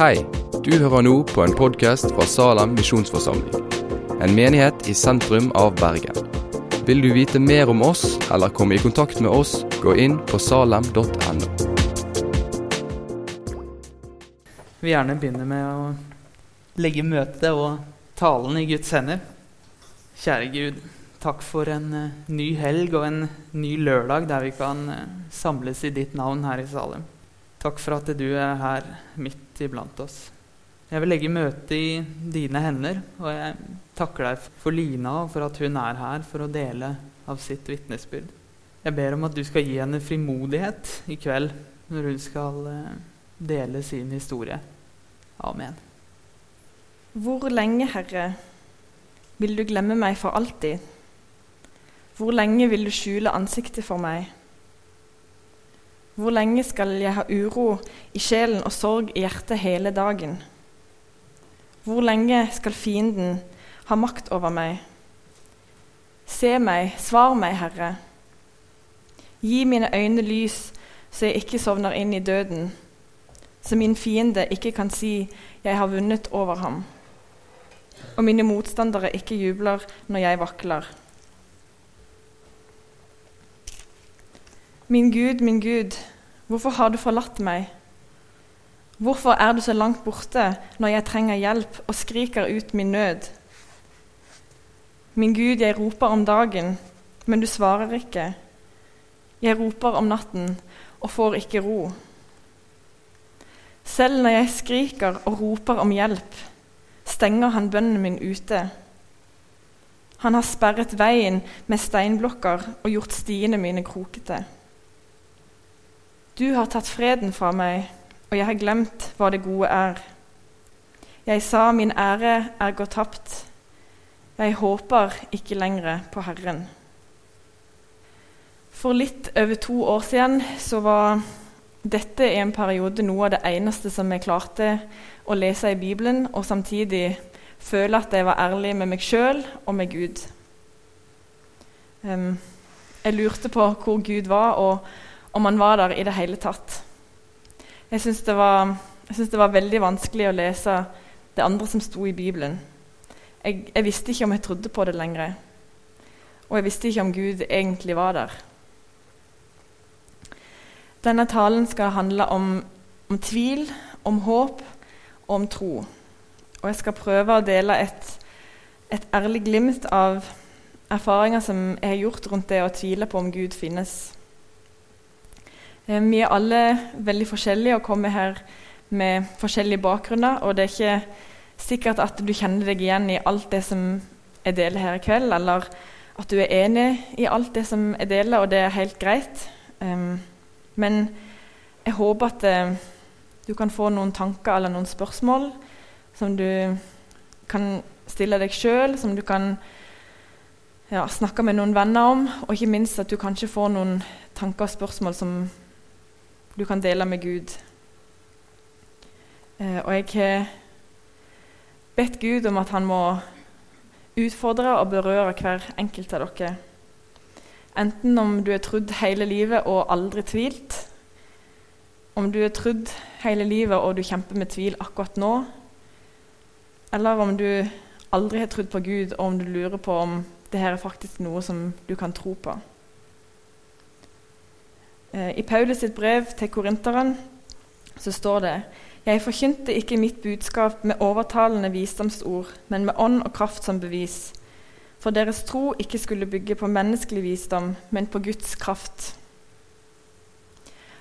Hei, du hører nå på en podkast fra Salem misjonsforsamling. En menighet i sentrum av Bergen. Vil du vite mer om oss eller komme i kontakt med oss, gå inn på salem.no. Vil gjerne begynne med å legge møtet og talen i Guds hender. Kjære Gud, takk for en uh, ny helg og en ny lørdag der vi kan uh, samles i ditt navn her i Salem. Takk for at du er her midt iblant oss. Jeg vil legge møtet i dine hender, og jeg takker deg for Lina og for at hun er her for å dele av sitt vitnesbyrd. Jeg ber om at du skal gi henne frimodighet i kveld når hun skal uh, dele sin historie. Amen. Hvor lenge, Herre, vil du glemme meg for alltid? Hvor lenge vil du skjule ansiktet for meg? Hvor lenge skal jeg ha uro i sjelen og sorg i hjertet hele dagen? Hvor lenge skal fienden ha makt over meg? Se meg, svar meg, Herre. Gi mine øyne lys, så jeg ikke sovner inn i døden, så min fiende ikke kan si 'jeg har vunnet over ham', og mine motstandere ikke jubler når jeg vakler. Min Gud, min Gud, hvorfor har du forlatt meg? Hvorfor er du så langt borte når jeg trenger hjelp og skriker ut min nød? Min Gud, jeg roper om dagen, men du svarer ikke. Jeg roper om natten og får ikke ro. Selv når jeg skriker og roper om hjelp, stenger han bønnen min ute. Han har sperret veien med steinblokker og gjort stiene mine krokete. Du har tatt freden fra meg, og jeg har glemt hva det gode er. Jeg sa min ære er gått tapt. Jeg håper ikke lenger på Herren. For litt over to år siden så var dette i en periode noe av det eneste som jeg klarte å lese i Bibelen, og samtidig føle at jeg var ærlig med meg sjøl og med Gud. Jeg lurte på hvor Gud var, og om han var der i det hele tatt. Jeg syns det, det, var veldig vanskelig å lese det andre som sto i Bibelen. Jeg, jeg, visste ikke om jeg trodde på det lenger. Og jeg visste ikke om Gud egentlig var der. Denne talen skal handle om, om tvil, om håp og om tro. Og jeg skal prøve å dele et, et ærlig glimt av erfaringer som jeg har gjort rundt det å tvile på om Gud finnes. Eh, vi er alle veldig forskjellige og kommer her med forskjellige bakgrunner. Og det er ikke sikkert at du kjenner deg igjen i alt det som jeg deler her i kveld, eller at du er enig i alt det som jeg deler, og det er helt greit. Men jeg håper at uh, du kan få noen tanker eller noen spørsmål som du kan stille deg sjøl, som du kan ja, snakke med noen venner om, og ikke minst at du kanskje får noen tanker og spørsmål som du kan dele med Gud. Eh, og jeg har bedt Gud om at han må utfordre og berøre hver enkelt av dere. Enten om du er trodd hele livet og aldri tvilt, om du er trodd hele livet og du kjemper med tvil akkurat nå, eller om du aldri har trodd på Gud, og om du lurer på om det her er faktisk noe som du kan tro på. Eh, I Paulus sitt brev til korinteren så står det Jeg forkynte ikke mitt budskap med overtalende visdomsord, men med ånd og kraft som bevis, for deres tro ikke skulle bygge på menneskelig visdom, men på Guds kraft.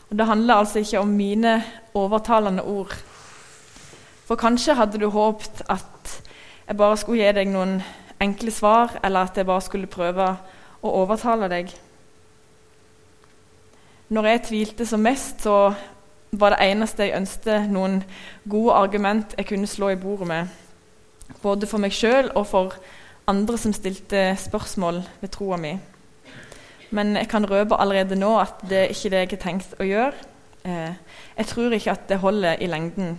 Og Det handler altså ikke om mine overtalende ord. For kanskje hadde du håpet at jeg bare skulle gi deg noen enkle svar, eller at jeg bare skulle prøve å overtale deg. Når jeg tvilte som mest, så var det eneste jeg ønsket noen gode argument jeg kunne slå i bordet med. Både for meg sjøl og for andre som stilte spørsmål ved troa mi. Men jeg kan røpe allerede nå at det er ikke det jeg har tenkt å gjøre. Eh, jeg tror ikke at det holder i lengden.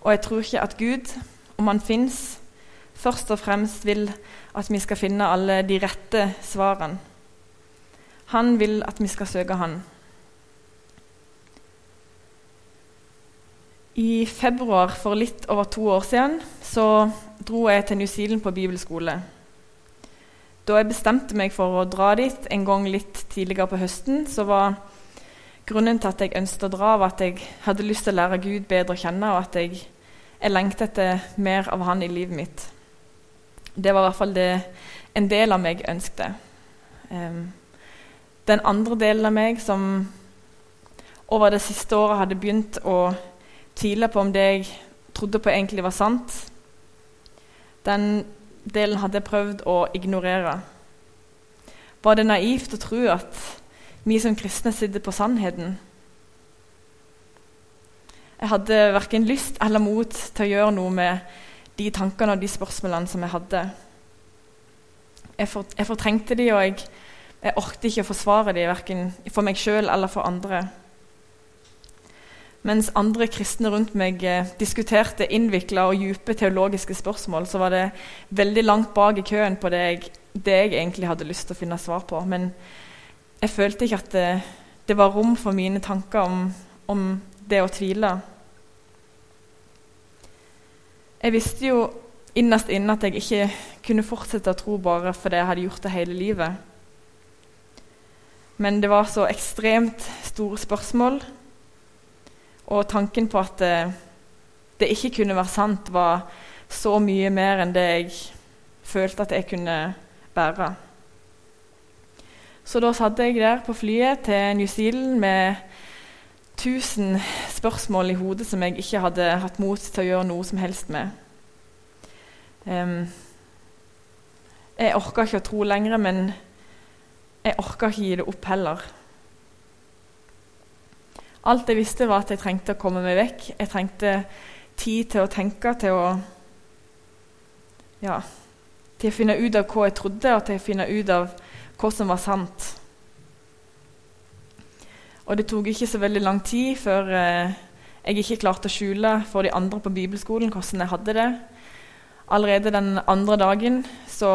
Og jeg tror ikke at Gud, om han fins, først og fremst vil at vi skal finne alle de rette svarene. Han vil at vi skal søke Han. I februar for litt over to år siden så dro jeg til New Zealand på bibelskole. Da jeg bestemte meg for å dra dit en gang litt tidligere på høsten, så var grunnen til at jeg ønsket å dra, var at jeg hadde lyst til å lære Gud bedre å kjenne, og at jeg, jeg lengtet etter mer av Han i livet mitt. Det var i hvert fall det en del av meg ønsket. Um, den andre delen av meg som over det siste året hadde begynt å tvile på om det jeg trodde på, egentlig var sant. Den delen hadde jeg prøvd å ignorere. Var det naivt å tro at vi som kristne sitter på sannheten? Jeg hadde verken lyst eller mot til å gjøre noe med de tankene og de spørsmålene som jeg hadde. Jeg, for, jeg fortrengte de, og jeg, jeg orket ikke å forsvare dem, verken for meg sjøl eller for andre. Mens andre kristne rundt meg eh, diskuterte innvikla og dype teologiske spørsmål, så var det veldig langt bak i køen på det jeg, det jeg, egentlig hadde lyst til å finne svar på. Men jeg følte ikke at det, det var rom for mine tanker om, om, det å tvile. Jeg visste jo innerst inne at jeg ikke kunne fortsette å tro bare fordi jeg hadde gjort det hele livet. Men det var så ekstremt store spørsmål og tanken på at det, eh, det ikke kunne være sant, var så mye mer enn det jeg følte at jeg kunne bære. Så da satt jeg der på flyet til New Zealand med 1000 spørsmål i hodet som jeg ikke hadde hatt mot til å gjøre noe som helst med. Um, jeg orka ikke å tro lenger, men jeg orka ikke gi det opp heller. Alt jeg visste, var at jeg trengte å komme meg vekk. Jeg trengte tid til å tenke, til å ja, til å finne ut av hva jeg trodde, og til å finne ut av hva som var sant. Og det tok ikke så veldig lang tid før eh, jeg ikke klarte å skjule for de andre på bibelskolen hvordan jeg hadde det. Allerede den andre dagen så,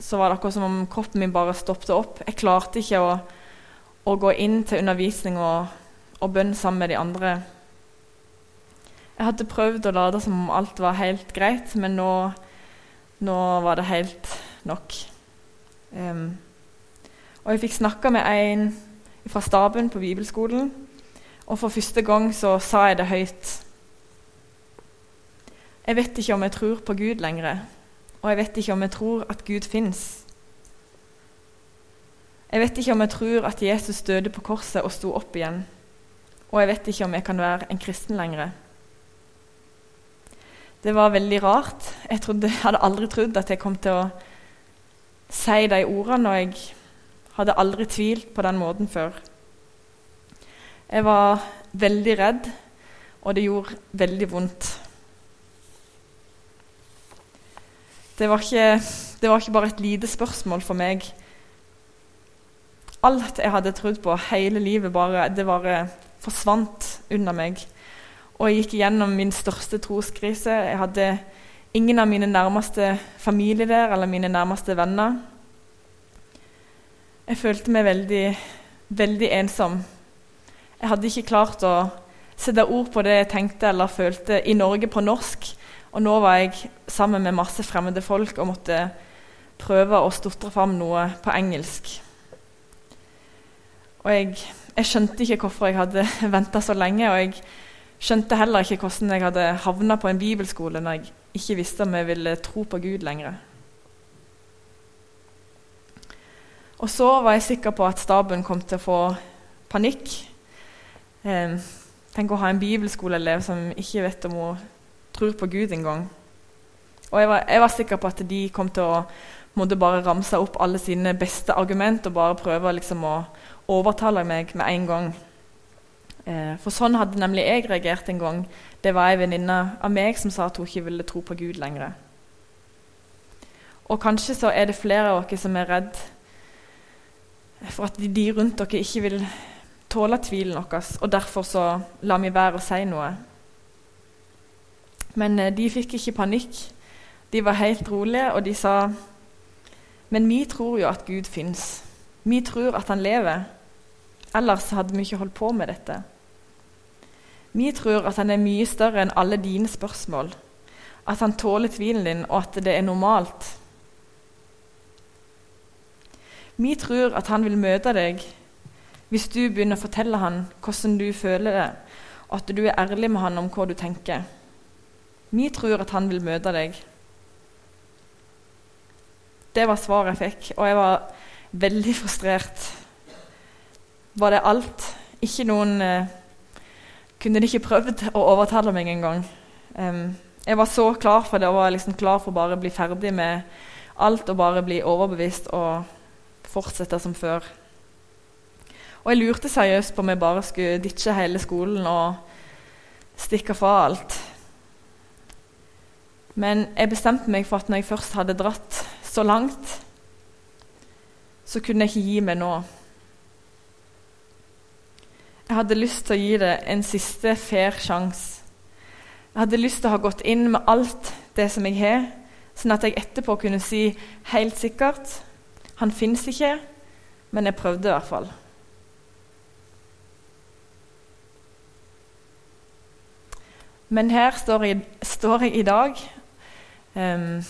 så var det akkurat som om kroppen min bare stoppet opp. Jeg klarte ikke å, å gå inn til undervisning og og bønn sammen med de andre. Jeg hadde prøvd å late som om alt var helt greit, men nå, nå var det helt nok. Um, og jeg fikk snakka med en fra staben på bibelskolen, og for første gang så sa jeg det høyt. Jeg vet ikke om jeg tror på Gud lenger, og jeg vet ikke om jeg tror at Gud fins. Jeg vet ikke om jeg tror at Jesus døde på korset og sto opp igjen og jeg vet ikke om jeg kan være en kristen lenger. Det var veldig rart. Jeg, trodde, jeg hadde aldri trodd at jeg kom til å si de ordene, og jeg hadde aldri tvilt på den måten før. Jeg var veldig redd, og det gjorde veldig vondt. Det var ikke, det var ikke bare et lite spørsmål for meg. Alt jeg hadde trodd på hele livet, bare, det bare forsvant under meg. Og jeg gikk gjennom min største troskrise. Jeg hadde ingen av mine nærmeste familie der, eller mine nærmeste venner. Jeg følte meg veldig, veldig ensom. Jeg hadde ikke klart å sette ord på det jeg tenkte eller følte i Norge på norsk. Og nå var jeg sammen med masse fremmede folk og måtte prøve å stotre fram noe på engelsk. Og jeg jeg skjønte ikke hvorfor jeg hadde venta så lenge. Og jeg skjønte heller ikke hvordan jeg hadde havna på en bibelskole når jeg ikke visste om jeg ville tro på Gud lenger. Og så var jeg sikker på at staben kom til å få panikk. Eh, tenk å ha en bibelskoleelev som ikke vet om hun tror på Gud engang. Og jeg var, jeg var, sikker på at de kom til å måtte bare ramse opp alle sine beste argument og bare prøve liksom å overtale meg med en gang. Eh, for sånn hadde nemlig jeg reagert en gang. Det var ei venninne av meg som sa at hun ikke ville tro på Gud lenger. Og kanskje så er det flere av dere som er redd for at de rundt dere ikke vil tåle tvilen vår, og derfor så lar vi være å si noe. Men eh, de fikk ikke panikk. De var helt rolige, og de sa Men vi tror jo at Gud fins. Vi tror at han lever. Ellers hadde vi ikke holdt på med dette. Vi tror at han er mye større enn alle dine spørsmål, at han tåler tvilen din, og at det er normalt. Vi tror at han vil møte deg hvis du begynner å fortelle han hvordan du føler det, og at du er ærlig med han om hva du tenker. Vi tror at han vil møte deg. Det var svaret jeg fikk, og jeg var veldig frustrert. Var det alt? Ikke noen eh, Kunne de ikke prøvd å overtale meg engang? Um, jeg var så klar for det og var liksom klar for bare å bli ferdig med alt og bare bli overbevist og fortsette som før. Og jeg lurte seriøst på om jeg bare skulle ditche hele skolen og stikke fra alt. Men jeg bestemte meg for at når jeg først hadde dratt så langt, så kunne jeg ikke gi meg nå. Jeg hadde lyst til å gi det en siste fair sjanse. Jeg hadde lyst til å ha gått inn med alt det som jeg har, sånn at jeg etterpå kunne si helt sikkert han fins ikke, men jeg prøvde i hvert fall. Men her står jeg, står jeg i dag, um,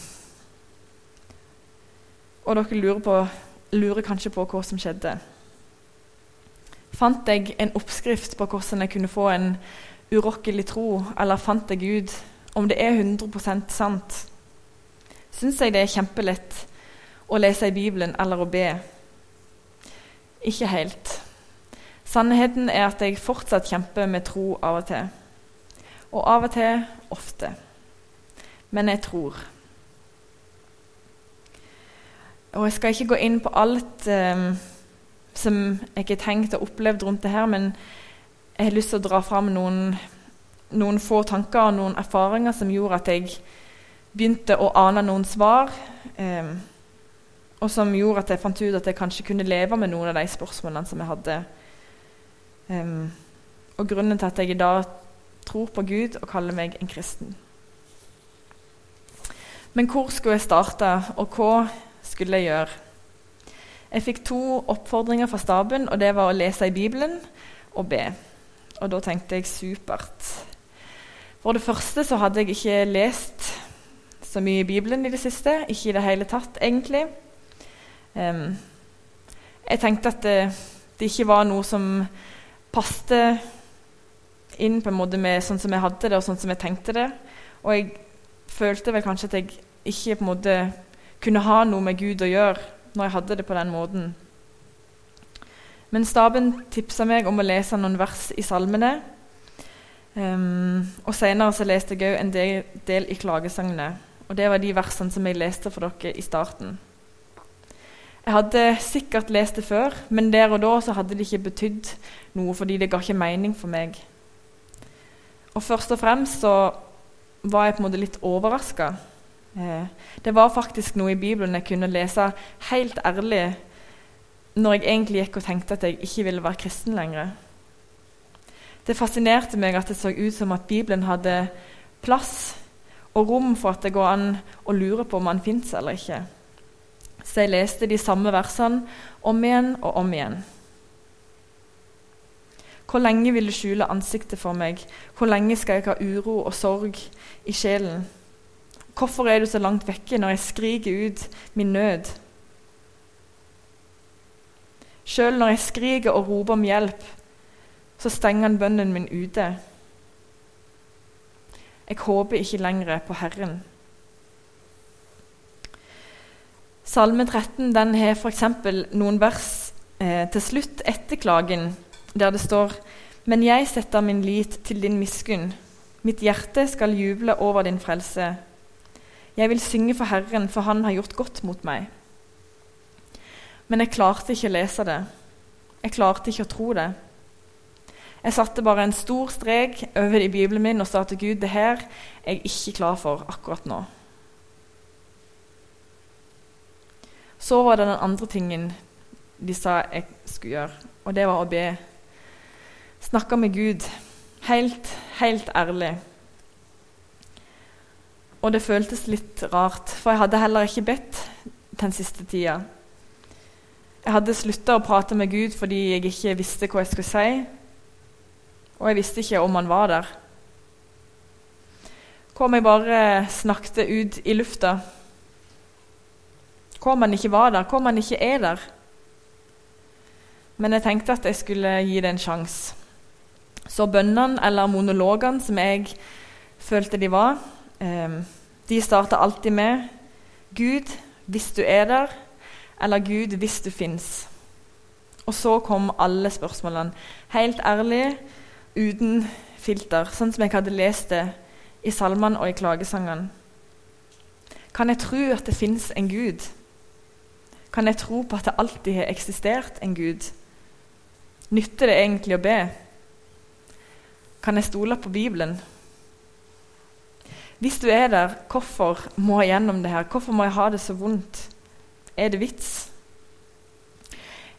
og dere lurer, på, lurer kanskje på hva som skjedde. Fant jeg en oppskrift på hvordan jeg kunne få en urokkelig tro, eller fant jeg Gud? om det er 100% sant? Syns jeg det er kjempelett å lese i Bibelen eller å be? Ikke helt. Sannheten er at jeg fortsatt kjemper med tro av og til. Og av og til ofte. Men jeg tror. Og jeg skal ikke gå inn på alt um, som jeg har tenkt og opplevd rundt det her, men jeg har lyst til å dra fram noen, noen få tanker og noen erfaringer som gjorde at jeg begynte å ane noen svar. Um, og som gjorde at jeg fant ut at jeg kanskje kunne leve med noen av de spørsmålene som jeg hadde. Um, og grunnen til at jeg i dag tror på Gud og kaller meg en kristen. Men hvor skulle jeg starte, og hva skulle jeg gjøre? Jeg fikk to oppfordringer fra staben, og det var å lese i Bibelen og be. Og da tenkte jeg supert. For det første så hadde jeg ikke lest så mye i Bibelen i det siste. Ikke i det hele tatt, egentlig. Um, jeg tenkte at det, det, ikke var noe som passte inn på en måte med sånn som jeg hadde det og sånn som jeg tenkte det. Og jeg følte vel kanskje at jeg ikke på en måte kunne ha noe med Gud å gjøre når jeg hadde det på den måten. Men staben tipsa meg om å lese noen vers i salmene. Um, og Senere så leste jeg òg en del, del i klagesangene. Og Det var de versene som jeg leste for dere i starten. Jeg hadde sikkert lest det før, men der og da så hadde det ikke betydd noe, fordi det ga ikke mening for meg. Og først og fremst så var jeg på en måte litt overraska. Eh, det var faktisk noe i Bibelen jeg kunne lese helt ærlig når jeg egentlig gikk og tenkte at jeg ikke ville være kristen lenger. Det fascinerte meg at det så ut som at Bibelen hadde plass og rom for at det går an å lure på om han fins eller ikke. Så jeg leste de samme versene om igjen og om igjen. Hvor lenge vil du skjule ansiktet for meg? Hvor lenge skal jeg ha uro og sorg i sjelen? Hvorfor er du så langt vekke når jeg skriker ut min nød? Sjøl når jeg skriker og roper om hjelp, så stenger han bønnen min ute. Jeg håper ikke lenger på Herren. Salme 13 den har f.eks. noen vers eh, til slutt etter klagen, der det står Men jeg setter min lit til din miskunn. Mitt hjerte skal juble over din frelse. Jeg vil synge for Herren, for Han har gjort godt mot meg. Men jeg klarte ikke å lese det. Jeg klarte ikke å tro det. Jeg satte bare en stor strek over det i Bibelen min og sa til Gud det her er jeg ikke klar for akkurat nå. Så var det den andre tingen de sa jeg skulle gjøre, og det var å be. Snakke med Gud. Helt, helt ærlig. Og det føltes litt rart, for jeg hadde heller ikke bedt den siste tida. Jeg hadde slutta å prate med Gud fordi jeg ikke visste hva jeg skulle si. og jeg visste ikke om han var der. Hva om jeg bare snakket ut i lufta? Hva om han ikke var der? Hva om han ikke er der? Men jeg tenkte at jeg skulle gi det en sjanse. Så bønnene, eller monologene som jeg følte de var, eh, de starta alltid med Gud, hvis du er der, eller Gud, hvis du fins. Og så kom alle spørsmålene. Helt ærlig, uten filter, sånn som jeg hadde lest det i salmene og i klagesangene. Kan jeg tro at det fins en Gud? Kan jeg tro på at det alltid har eksistert en Gud? Nytter det egentlig å be? Kan jeg stole på Bibelen? Hvis du er der, hvorfor må jeg gjennom det her? Hvorfor må jeg ha det så vondt? Er det vits?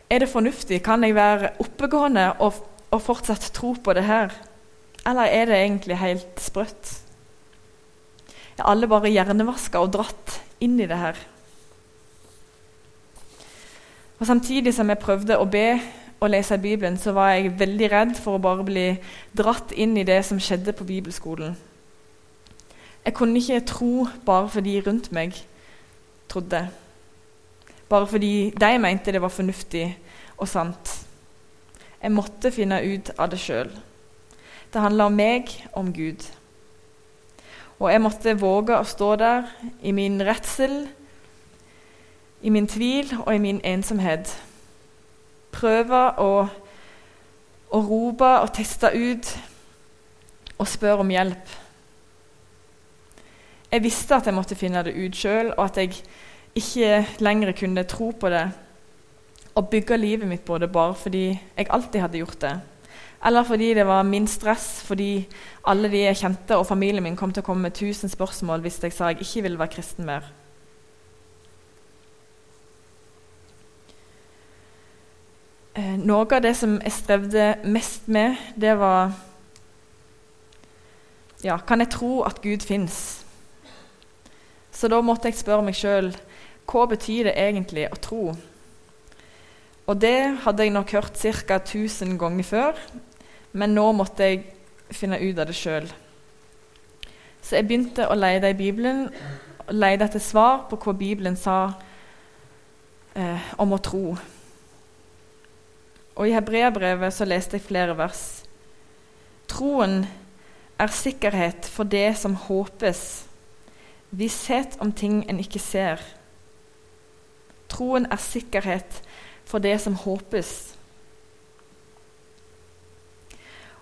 Er det fornuftig? Kan jeg være oppegående og, og fortsatt tro på det her? Eller er det egentlig helt sprøtt? Er alle bare hjernevaska og dratt inn i det her? Og Samtidig som jeg prøvde å be og lese Bibelen, så var jeg veldig redd for å bare bli dratt inn i det som skjedde på bibelskolen. Jeg kunne ikke tro bare fordi rundt meg trodde. Bare fordi de mente det var fornuftig og sant. Jeg måtte finne ut av det sjøl. Det handla om meg, om Gud. Og jeg måtte våge å stå der i min redsel, i min tvil og i min ensomhet. Prøve å, å rope og teste ut og spørre om hjelp. Jeg visste at jeg måtte finne det ut sjøl, og at jeg ikke lenger kunne tro på det og bygge livet mitt på det bare fordi jeg alltid hadde gjort det. Eller fordi det var min stress, fordi alle de jeg kjente og familien min kom til å komme med tusen spørsmål hvis jeg sa jeg ikke ville være kristen mer. Noe av det som jeg strevde mest med, det var ja, Kan jeg tro at Gud fins? Så da måtte jeg spørre meg sjøl hva betyr det egentlig å tro? Og det hadde jeg nok hørt ca. 1000 ganger før, men nå måtte jeg finne ut av det sjøl. Så jeg begynte å lete i Bibelen lete etter svar på hva Bibelen sa eh, om å tro. Og I hebreabrevet så leste jeg flere vers. Troen er sikkerhet for det som håpes Visshet om ting en ikke ser. Troen er sikkerhet for det som håpes.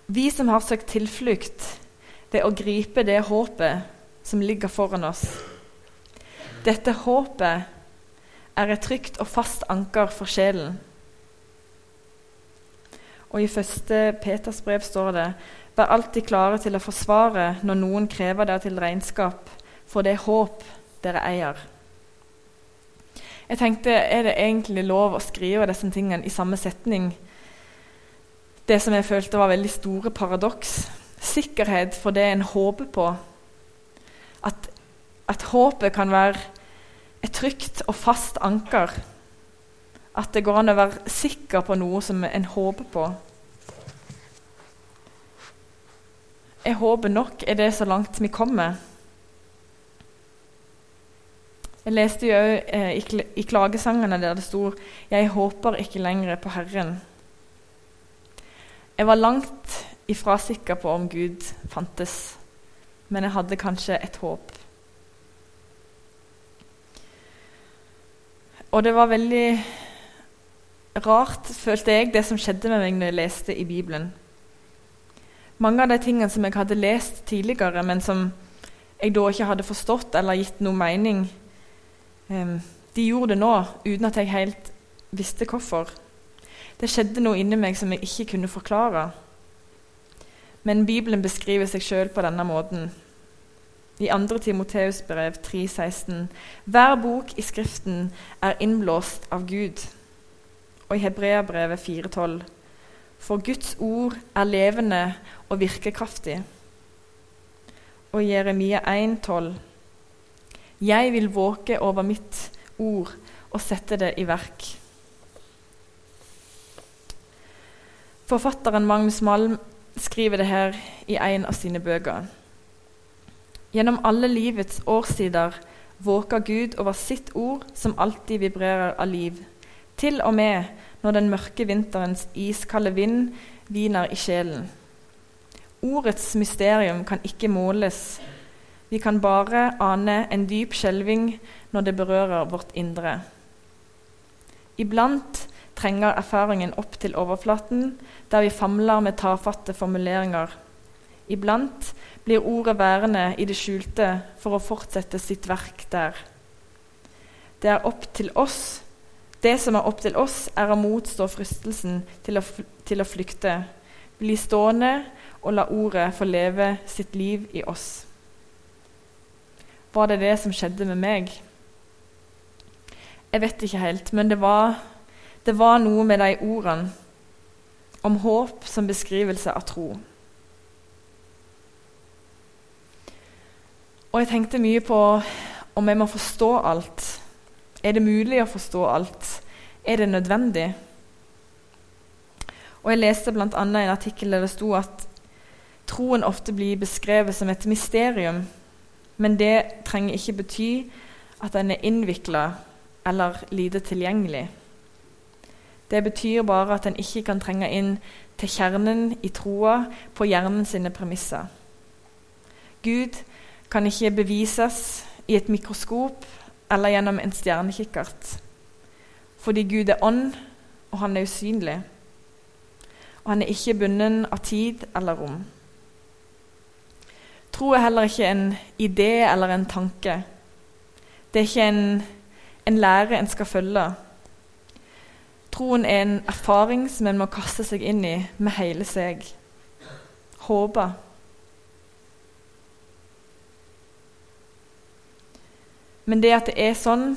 Vi som har søkt tilflukt ved å gripe det håpet som ligger foran oss. Dette håpet er et trygt og fast anker for sjelen. Og I første Peters brev står det Vær alltid klare til å forsvare når noen krever dere til regnskap for det håp dere eier. Jeg tenkte, Er det egentlig lov å skrive disse tingene i samme setning? Det som jeg følte var veldig store paradoks. Sikkerhet for det en håper på. At, at håpet kan være et trygt og fast anker. At det går an å være sikker på noe som en håper på. Jeg håper nok er det så langt vi kommer. Jeg leste jo eh, i, i klagesangene der det stod 'Jeg håper ikke lenger på Herren'. Jeg var langt ifra sikker på om Gud fantes, men jeg hadde kanskje et håp. Og det var veldig rart, følte jeg, det som skjedde med meg når jeg leste i Bibelen. Mange av de tingene som jeg hadde lest tidligere, men som jeg da ikke hadde forstått eller gitt noe mening, Um, de gjorde det nå uten at jeg helt visste hvorfor. Det skjedde noe inni meg som jeg ikke kunne forklare. Men Bibelen beskriver seg sjøl på denne måten. I 2. Timoteus brev 3,16.: Hver bok i Skriften er innblåst av Gud. Og i Hebreabrevet 4,12.: For Guds ord er levende og virkekraftig. Og Jeremia 1,12.: jeg vil våke over mitt ord og sette det i verk. Forfatteren Magnus Malm skriver det her i en av sine bøker. Gjennom alle livets årsider våker Gud over sitt ord, som alltid vibrerer av liv. Til og med når den mørke vinterens iskalde vind hviner i sjelen. Ordets mysterium kan ikke måles. Vi kan bare ane en dyp skjelving når det berører vårt indre. Iblant trenger erfaringen opp til overflaten, der vi famler med tafatte formuleringer. Iblant blir ordet værende i det skjulte for å fortsette sitt verk der. Det er opp til oss. Det som er opp til oss, er å motstå fristelsen til å, til å flykte, bli stående og la ordet få leve sitt liv i oss. Var det det som skjedde med meg? Jeg vet ikke helt, men det var det var noe med de ordene om håp som beskrivelse av tro. Og jeg tenkte mye på om jeg må forstå alt. Er det mulig å forstå alt? Er det nødvendig? Og Jeg leste bl.a. en artikkel der det sto at troen ofte blir beskrevet som et mysterium. Men det trenger ikke bety at den er innvikla eller lite tilgjengelig. Det betyr bare at en ikke kan trenge inn til kjernen i troa på hjernen sine premisser. Gud kan ikke bevises i et mikroskop eller gjennom en stjernekikkert. Fordi Gud er ånd, og han er usynlig. Og han er ikke bundet av tid eller rom. Tro er heller ikke en idé eller en tanke. Det er ikke en, en lære en skal følge. Troen er en erfaring som en må kaste seg inn i med hele seg. Håpe. Men det at det er sånn,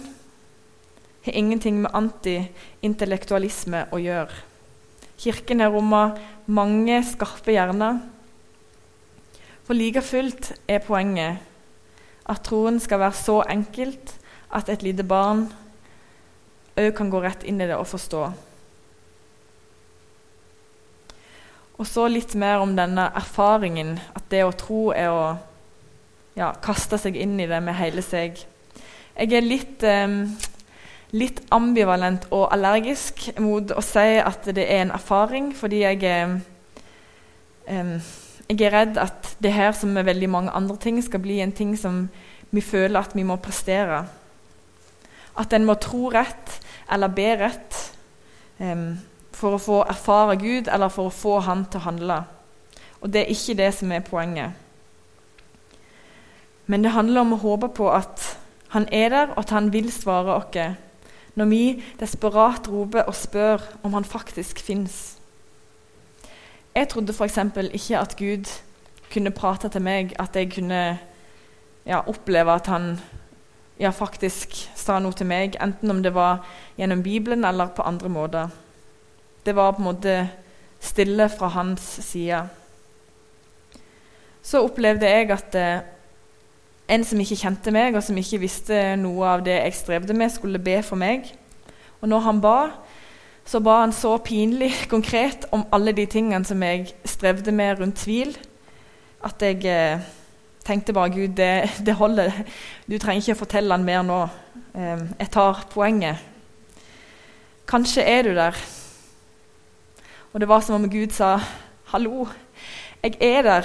har ingenting med anti-intellektualisme å gjøre. Kirken har rommet mange skarpe hjerner. For like fullt er poenget at troen skal være så enkelt at et lite barn òg kan gå rett inn i det og forstå. Og så litt mer om denne erfaringen, at det å tro er å ja, kaste seg inn i det med hele seg. Jeg er litt, eh, litt ambivalent og allergisk mot å si at det er en erfaring, fordi jeg er, eh, jeg er redd at det her, som med veldig mange andre ting, skal bli en ting som vi føler at vi må prestere. At en må tro rett eller be rett eh, for å få erfare Gud eller for å få Han til å handle. Og Det er ikke det som er poenget. Men det handler om å håpe på at Han er der, og at Han vil svare oss når vi desperat roper og spør om Han faktisk fins. Jeg trodde f.eks. ikke at Gud kunne prate til meg, at jeg kunne ja, oppleve at Han ja, faktisk sa noe til meg, enten om det var gjennom Bibelen eller på andre måter. Det var på en måte stille fra hans side. Så opplevde jeg at eh, en som ikke kjente meg, og som ikke visste noe av det jeg strevde med, skulle be for meg. Og når han ba, så ba han så pinlig konkret om alle de tingene som jeg strevde med rundt tvil, at jeg eh, tenkte bare Gud, det, det, holder. Du trenger ikke fortelle han mer nå. Jeg tar poenget. Kanskje er du der. Og det var som om Gud sa, 'Hallo, jeg er der.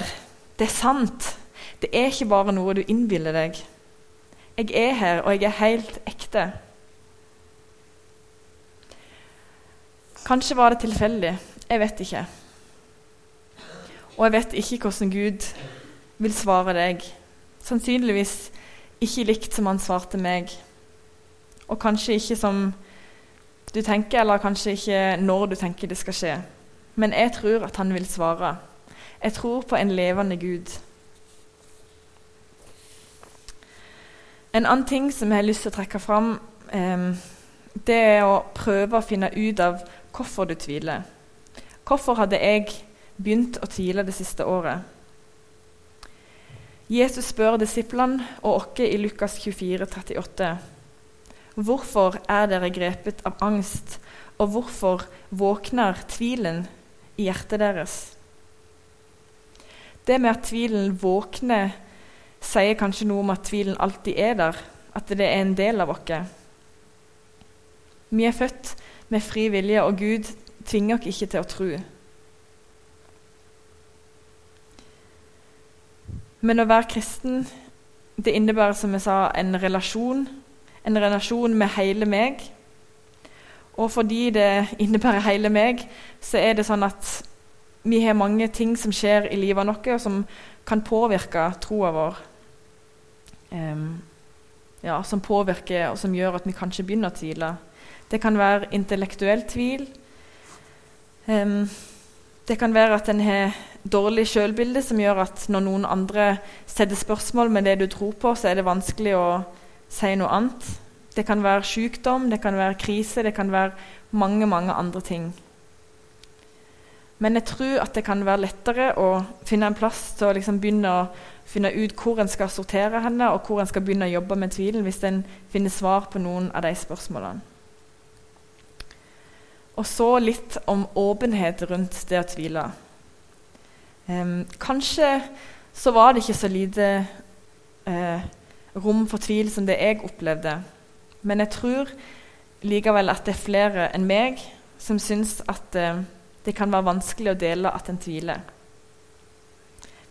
Det er sant. Det er ikke bare noe du innbiller deg. Jeg er her, og jeg er helt ekte.' Kanskje var det tilfeldig. Jeg vet ikke. Og jeg vet ikke hvordan Gud vil svare deg. Sannsynligvis ikke likt som han svarte meg. Og kanskje ikke som du tenker, eller kanskje ikke når du tenker det skal skje. Men jeg tror at han vil svare. Jeg tror på en levende Gud. En annen ting som jeg har lyst til å trekke fram, eh, det er å prøve å finne ut av hvorfor du tviler. Hvorfor hadde jeg begynt å tvile det siste året? Jesus spør disiplene og oss i Lukas 24, 38. Hvorfor er dere grepet av angst, og hvorfor våkner tvilen i hjertet deres? Det med at tvilen våkner, sier kanskje noe om at tvilen alltid er der, at det er en del av oss. Vi er født med fri vilje, og Gud tvinger oss ikke til å tro. Men å være kristen det innebærer som jeg sa, en relasjon. En relasjon med hele meg. Og fordi det innebærer hele meg, så er det sånn at vi har mange ting som skjer i livet vårt, og som kan påvirke troa vår. Ja, som påvirker og som gjør at vi kanskje begynner å tvile. Det kan være intellektuell tvil. Det kan være at en har dårlig sjølbilde som gjør at når noen andre setter spørsmål med det du tror på, så er det vanskelig å si noe annet. Det kan være sykdom, det kan være krise, det kan være mange, mange andre ting. Men jeg tror at det kan være lettere å finne en plass til å liksom begynne å finne ut hvor en skal sortere henne, og hvor en skal begynne å jobbe med tvilen hvis en finner svar på noen av de spørsmålene. Og så litt om åpenhet rundt det å tvile. Um, kanskje så var det ikke så lite uh, rom for tvil som det jeg opplevde. Men jeg tror likevel at det er flere enn meg som syns at uh, det kan være vanskelig å dele at en tviler.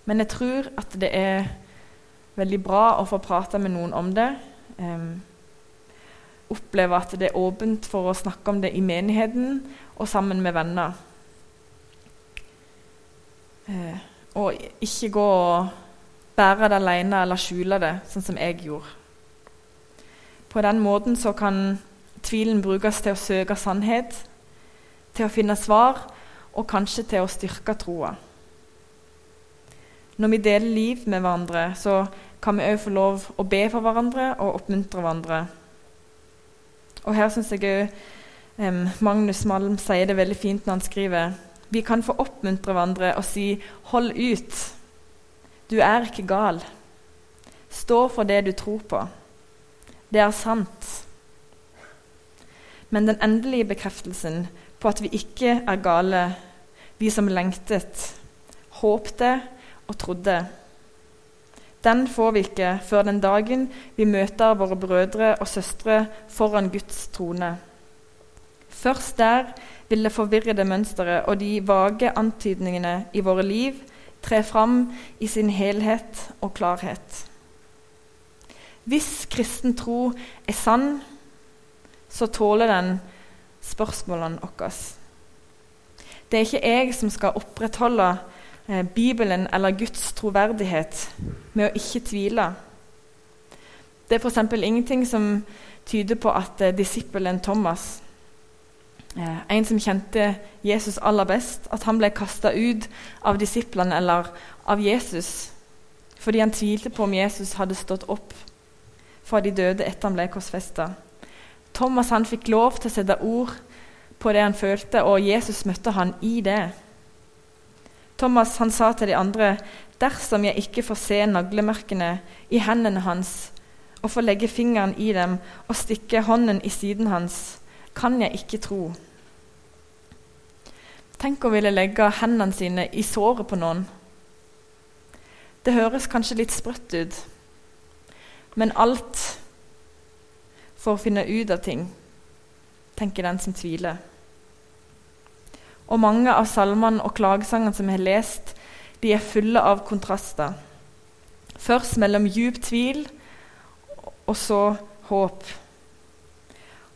Men jeg tror at det er veldig bra å få prate med noen om det. Um, oppleve at det er åpent for å snakke om det i menigheten og sammen med venner. Uh, og ikke gå og bære det alene eller skjule det, sånn som jeg gjorde. På den måten så kan tvilen brukes til å søke sannhet, til å finne svar og kanskje til å styrke troa. Når vi deler liv med hverandre, så kan vi òg få lov å be for hverandre og oppmuntre hverandre og her syns jeg um, Magnus Malm sier det veldig fint når han skriver Vi kan få oppmuntre hverandre og si 'hold ut'. Du er ikke gal. Stå for det du tror på. Det er sant. Men den endelige bekreftelsen på at vi ikke er gale, vi som lengtet, håpte og trodde, den får vi ikke før den dagen vi møter våre brødre og søstre foran Guds trone. Først der vil det forvirrede mønsteret og de vage antydningene i våre liv tre fram i sin helhet og klarhet. Hvis kristen tro er sann, så tåler den spørsmålene våre. Det er ikke jeg som skal opprettholde Bibelen eller Guds troverdighet med å ikke tvile. Det er f.eks. ingenting som tyder på at eh, disippelen Thomas, eh, en som kjente Jesus aller best, at han ble kasta ut av disiplene eller av Jesus fordi han tvilte på om Jesus hadde stått opp fra de døde etter han ble korsfesta. Thomas han fikk lov til å sette ord på det han følte, og Jesus møtte han i det. Thomas han sa til de andre.: Dersom jeg ikke får se naglemerkene i hendene hans og får legge fingeren i dem og stikke hånden i siden hans, kan jeg ikke tro. Tenk å ville legge hendene sine i såret på noen. Det høres kanskje litt sprøtt ut, men alt for å finne ut av ting, tenker den som tviler. Og mange av salmene og klagesangene som vi har lest, de er fulle av kontraster. Først mellom djup tvil og så håp.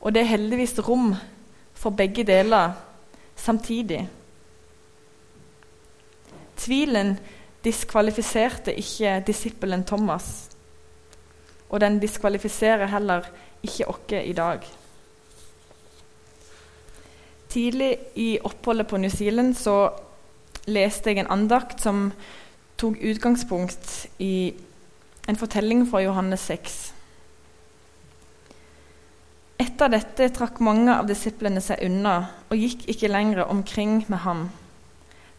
Og det er heldigvis rom for begge deler samtidig. Tvilen diskvalifiserte ikke disippelen Thomas. Og den diskvalifiserer heller ikke oss i dag. Tidlig i oppholdet på New Zealand så leste jeg en andakt som tok utgangspunkt i en fortelling fra Johannes 6. Etter dette trakk mange av disiplene seg unna og gikk ikke lenger omkring med ham.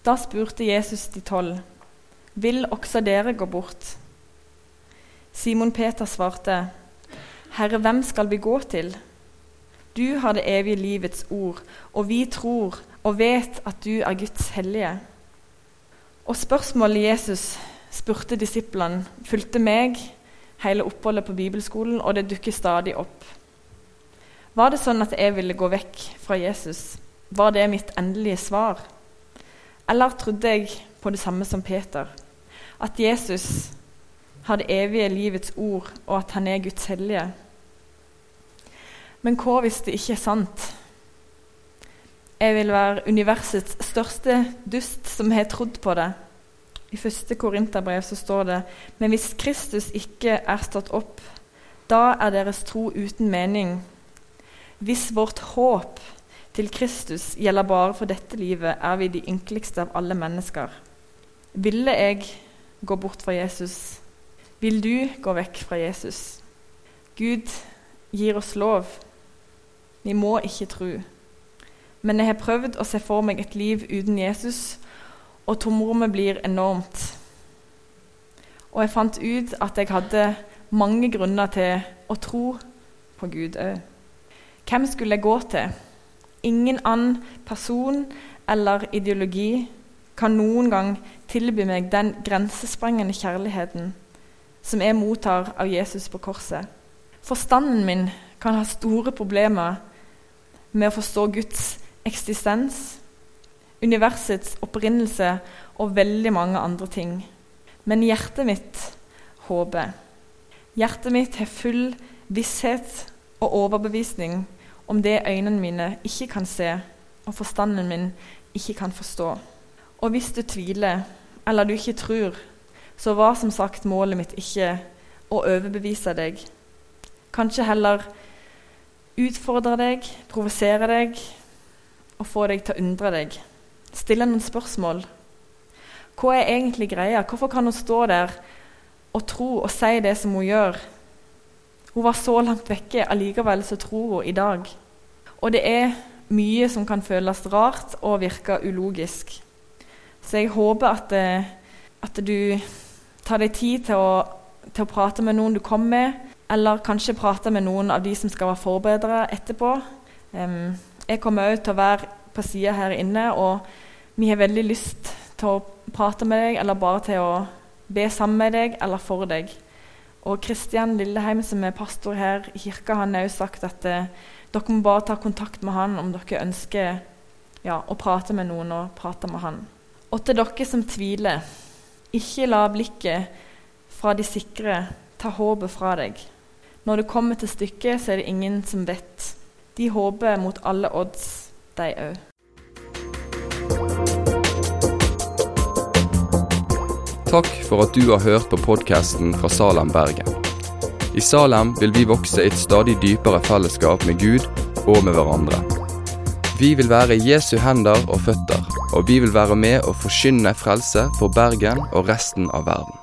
Da spurte Jesus de tolv, 'Vil også dere gå bort?' Simon Peter svarte, 'Herre, hvem skal vi gå til?' Du har det evige livets ord, og vi tror og vet at du er Guds hellige. Og spørsmålet Jesus spurte disiplene, fulgte meg hele oppholdet på bibelskolen, og det dukker stadig opp. Var det sånn at jeg ville gå vekk fra Jesus? Var det mitt endelige svar? Eller trodde jeg på det samme som Peter? At Jesus har det evige livets ord, og at han er Guds hellige? Men hva hvis det ikke er sant? Jeg vil være universets største dust som har trodd på det. I første Korinterbrev så står det Men hvis Kristus ikke er stått opp, da er deres tro uten mening. Hvis vårt håp til Kristus gjelder bare for dette livet, er vi de ynkeligste av alle mennesker. Ville jeg gå bort fra Jesus? Vil du gå vekk fra Jesus? Gud gir oss lov. Vi må ikke tro. Men jeg har prøvd å se for meg et liv uten Jesus og tomrommet blir enormt. Og jeg fant ut at jeg hadde mange grunner til å tro på Gud òg. Hvem skulle jeg gå til? Ingen annen person eller ideologi kan noen gang tilby meg den grensesprengende kjærligheten som jeg mottar av Jesus på korset. Forstanden min kan ha store problemer med å forstå Guds eksistens universets opprinnelse og veldig mange andre ting. Men hjertet mitt håper. Hjertet mitt har full visshet og overbevisning om det øynene mine ikke kan se, og forstanden min ikke kan forstå. Og hvis du tviler, eller du ikke tror, så var som sagt målet mitt ikke å overbevise deg. Kanskje heller utfordre deg, provosere deg og få deg til å undre deg stille noen spørsmål. Hva er egentlig greia? Hvorfor kan hun stå der og tro og si det som hun gjør? Hun var så langt vekke, allikevel så tror hun i dag. Og det er mye som kan føles rart og virke ulogisk. Så jeg håper at, eh, at du tar deg tid til å, til å, prate med noen du kommer med, eller kanskje prate med noen av de som skal være forberedere etterpå. Um, jeg kommer òg til å være på sida her inne og vi har veldig lyst til å prate med deg, eller bare til å be sammen med deg eller for deg. Og Kristian Lilleheim, som er pastor her i kirka, han har òg sagt at eh, dere må bare ta kontakt med han om dere ønsker ja, å prate med noen og prate med han. Og til dere som tviler, ikke la blikket fra de sikre ta håpet fra deg. Når det kommer til stykket, så er det ingen som vet. De håper mot alle odds, de òg. Takk for at du har hørt på podkasten fra Salem, Bergen. I Salem vil vi vokse i et stadig dypere fellesskap med Gud og med hverandre. Vi vil være Jesu hender og føtter, og vi vil være med å forkynne frelse for Bergen og resten av verden.